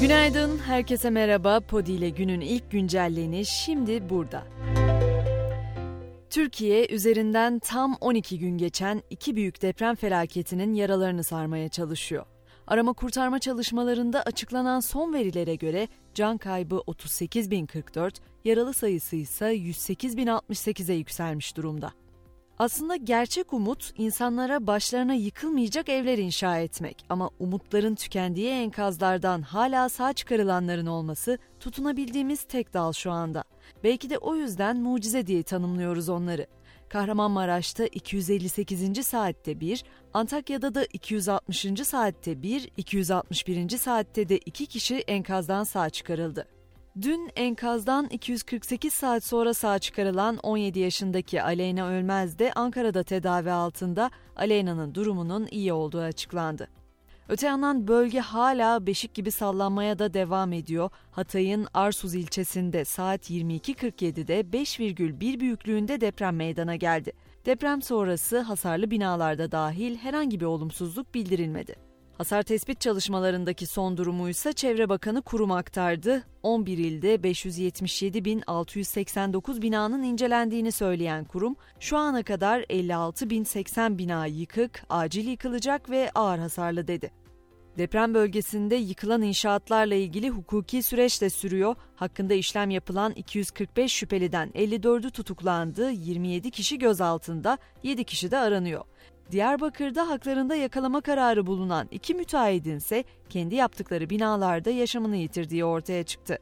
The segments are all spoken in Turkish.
Günaydın, herkese merhaba. Podi ile günün ilk güncelleni şimdi burada. Türkiye üzerinden tam 12 gün geçen iki büyük deprem felaketinin yaralarını sarmaya çalışıyor. Arama kurtarma çalışmalarında açıklanan son verilere göre can kaybı 38.044, yaralı sayısı ise 108.068'e yükselmiş durumda. Aslında gerçek umut insanlara başlarına yıkılmayacak evler inşa etmek ama umutların tükendiği enkazlardan hala sağ çıkarılanların olması tutunabildiğimiz tek dal şu anda. Belki de o yüzden mucize diye tanımlıyoruz onları. Kahramanmaraş'ta 258. saatte bir, Antakya'da da 260. saatte bir, 261. saatte de iki kişi enkazdan sağ çıkarıldı. Dün enkazdan 248 saat sonra sağ çıkarılan 17 yaşındaki Aleyna Ölmez de Ankara'da tedavi altında Aleyna'nın durumunun iyi olduğu açıklandı. Öte yandan bölge hala beşik gibi sallanmaya da devam ediyor. Hatay'ın Arsuz ilçesinde saat 22.47'de 5,1 büyüklüğünde deprem meydana geldi. Deprem sonrası hasarlı binalarda dahil herhangi bir olumsuzluk bildirilmedi. Hasar tespit çalışmalarındaki son durumu ise Çevre Bakanı kurum aktardı. 11 ilde 577.689 binanın incelendiğini söyleyen kurum, şu ana kadar 56.080 bina yıkık, acil yıkılacak ve ağır hasarlı dedi. Deprem bölgesinde yıkılan inşaatlarla ilgili hukuki süreç de sürüyor. Hakkında işlem yapılan 245 şüpheliden 54'ü tutuklandı, 27 kişi gözaltında, 7 kişi de aranıyor. Diyarbakır'da haklarında yakalama kararı bulunan iki müteahhidin ise kendi yaptıkları binalarda yaşamını yitirdiği ortaya çıktı.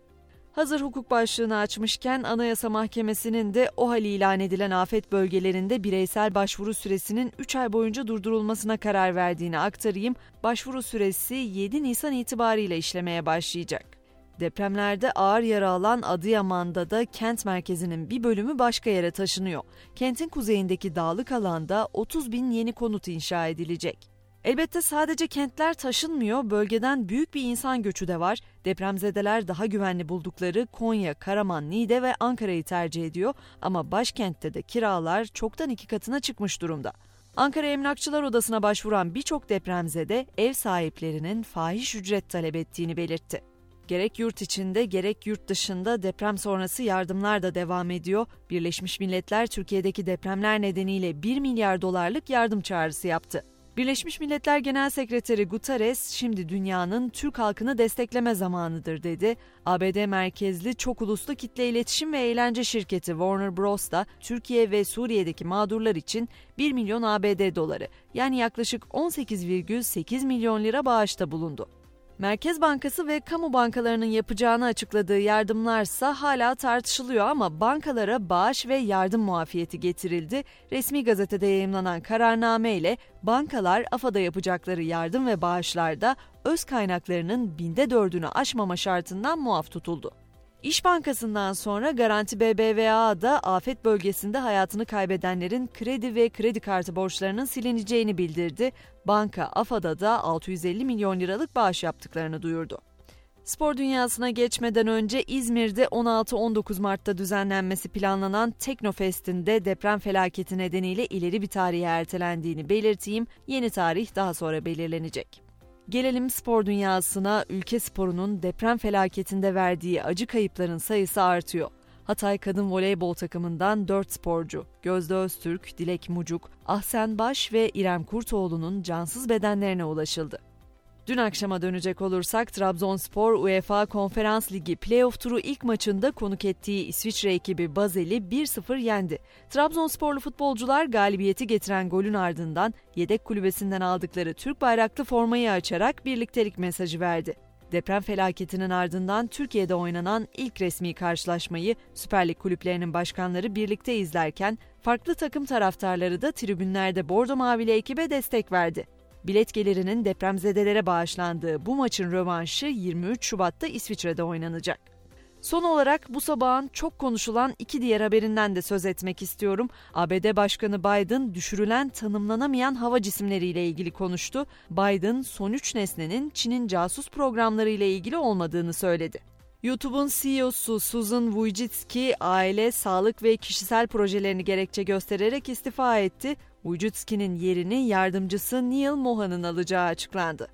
Hazır hukuk başlığını açmışken Anayasa Mahkemesi'nin de OHAL ilan edilen afet bölgelerinde bireysel başvuru süresinin 3 ay boyunca durdurulmasına karar verdiğini aktarayım. Başvuru süresi 7 Nisan itibariyle işlemeye başlayacak. Depremlerde ağır yara alan Adıyaman'da da kent merkezinin bir bölümü başka yere taşınıyor. Kentin kuzeyindeki dağlık alanda 30 bin yeni konut inşa edilecek. Elbette sadece kentler taşınmıyor, bölgeden büyük bir insan göçü de var. Depremzedeler daha güvenli buldukları Konya, Karaman, Niğde ve Ankara'yı tercih ediyor ama başkentte de kiralar çoktan iki katına çıkmış durumda. Ankara Emlakçılar Odası'na başvuran birçok depremzede ev sahiplerinin fahiş ücret talep ettiğini belirtti. Gerek yurt içinde gerek yurt dışında deprem sonrası yardımlar da devam ediyor. Birleşmiş Milletler Türkiye'deki depremler nedeniyle 1 milyar dolarlık yardım çağrısı yaptı. Birleşmiş Milletler Genel Sekreteri Guterres şimdi dünyanın Türk halkını destekleme zamanıdır dedi. ABD merkezli çok uluslu kitle iletişim ve eğlence şirketi Warner Bros da Türkiye ve Suriye'deki mağdurlar için 1 milyon ABD doları yani yaklaşık 18,8 milyon lira bağışta bulundu. Merkez Bankası ve kamu bankalarının yapacağını açıkladığı yardımlarsa hala tartışılıyor ama bankalara bağış ve yardım muafiyeti getirildi. Resmi gazetede yayımlanan kararname ile bankalar AFA'da yapacakları yardım ve bağışlarda öz kaynaklarının binde dördünü aşmama şartından muaf tutuldu. İş Bankası'ndan sonra Garanti BBVA da afet bölgesinde hayatını kaybedenlerin kredi ve kredi kartı borçlarının silineceğini bildirdi. Banka AFA'da da 650 milyon liralık bağış yaptıklarını duyurdu. Spor dünyasına geçmeden önce İzmir'de 16-19 Mart'ta düzenlenmesi planlanan Teknofest'in de deprem felaketi nedeniyle ileri bir tarihe ertelendiğini belirteyim. Yeni tarih daha sonra belirlenecek. Gelelim spor dünyasına, ülke sporunun deprem felaketinde verdiği acı kayıpların sayısı artıyor. Hatay kadın voleybol takımından 4 sporcu, Gözde Öztürk, Dilek Mucuk, Ahsen Baş ve İrem Kurtoğlu'nun cansız bedenlerine ulaşıldı. Dün akşama dönecek olursak Trabzonspor UEFA Konferans Ligi playoff turu ilk maçında konuk ettiği İsviçre ekibi Bazel'i 1-0 yendi. Trabzonsporlu futbolcular galibiyeti getiren golün ardından yedek kulübesinden aldıkları Türk bayraklı formayı açarak birliktelik mesajı verdi. Deprem felaketinin ardından Türkiye'de oynanan ilk resmi karşılaşmayı Süper Lig kulüplerinin başkanları birlikte izlerken farklı takım taraftarları da tribünlerde Bordo Mavili ekibe destek verdi. Bilet gelirinin depremzedelere bağışlandığı bu maçın rövanşı 23 Şubat'ta İsviçre'de oynanacak. Son olarak bu sabahın çok konuşulan iki diğer haberinden de söz etmek istiyorum. ABD Başkanı Biden düşürülen tanımlanamayan hava cisimleriyle ilgili konuştu. Biden son üç nesnenin Çin'in casus programları ile ilgili olmadığını söyledi. YouTube'un CEO'su Susan Wojcicki aile, sağlık ve kişisel projelerini gerekçe göstererek istifa etti. Wojcicki'nin yerini yardımcısı Neil Mohan'ın alacağı açıklandı.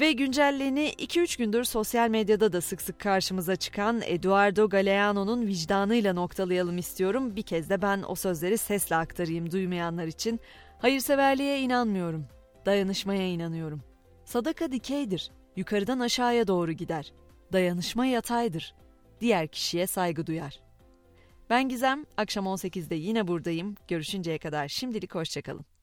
Ve güncelleni 2-3 gündür sosyal medyada da sık sık karşımıza çıkan Eduardo Galeano'nun vicdanıyla noktalayalım istiyorum. Bir kez de ben o sözleri sesle aktarayım duymayanlar için. Hayırseverliğe inanmıyorum. Dayanışmaya inanıyorum. Sadaka dikeydir. Yukarıdan aşağıya doğru gider. Dayanışma yataydır. Diğer kişiye saygı duyar. Ben Gizem, akşam 18'de yine buradayım. Görüşünceye kadar şimdilik hoşçakalın.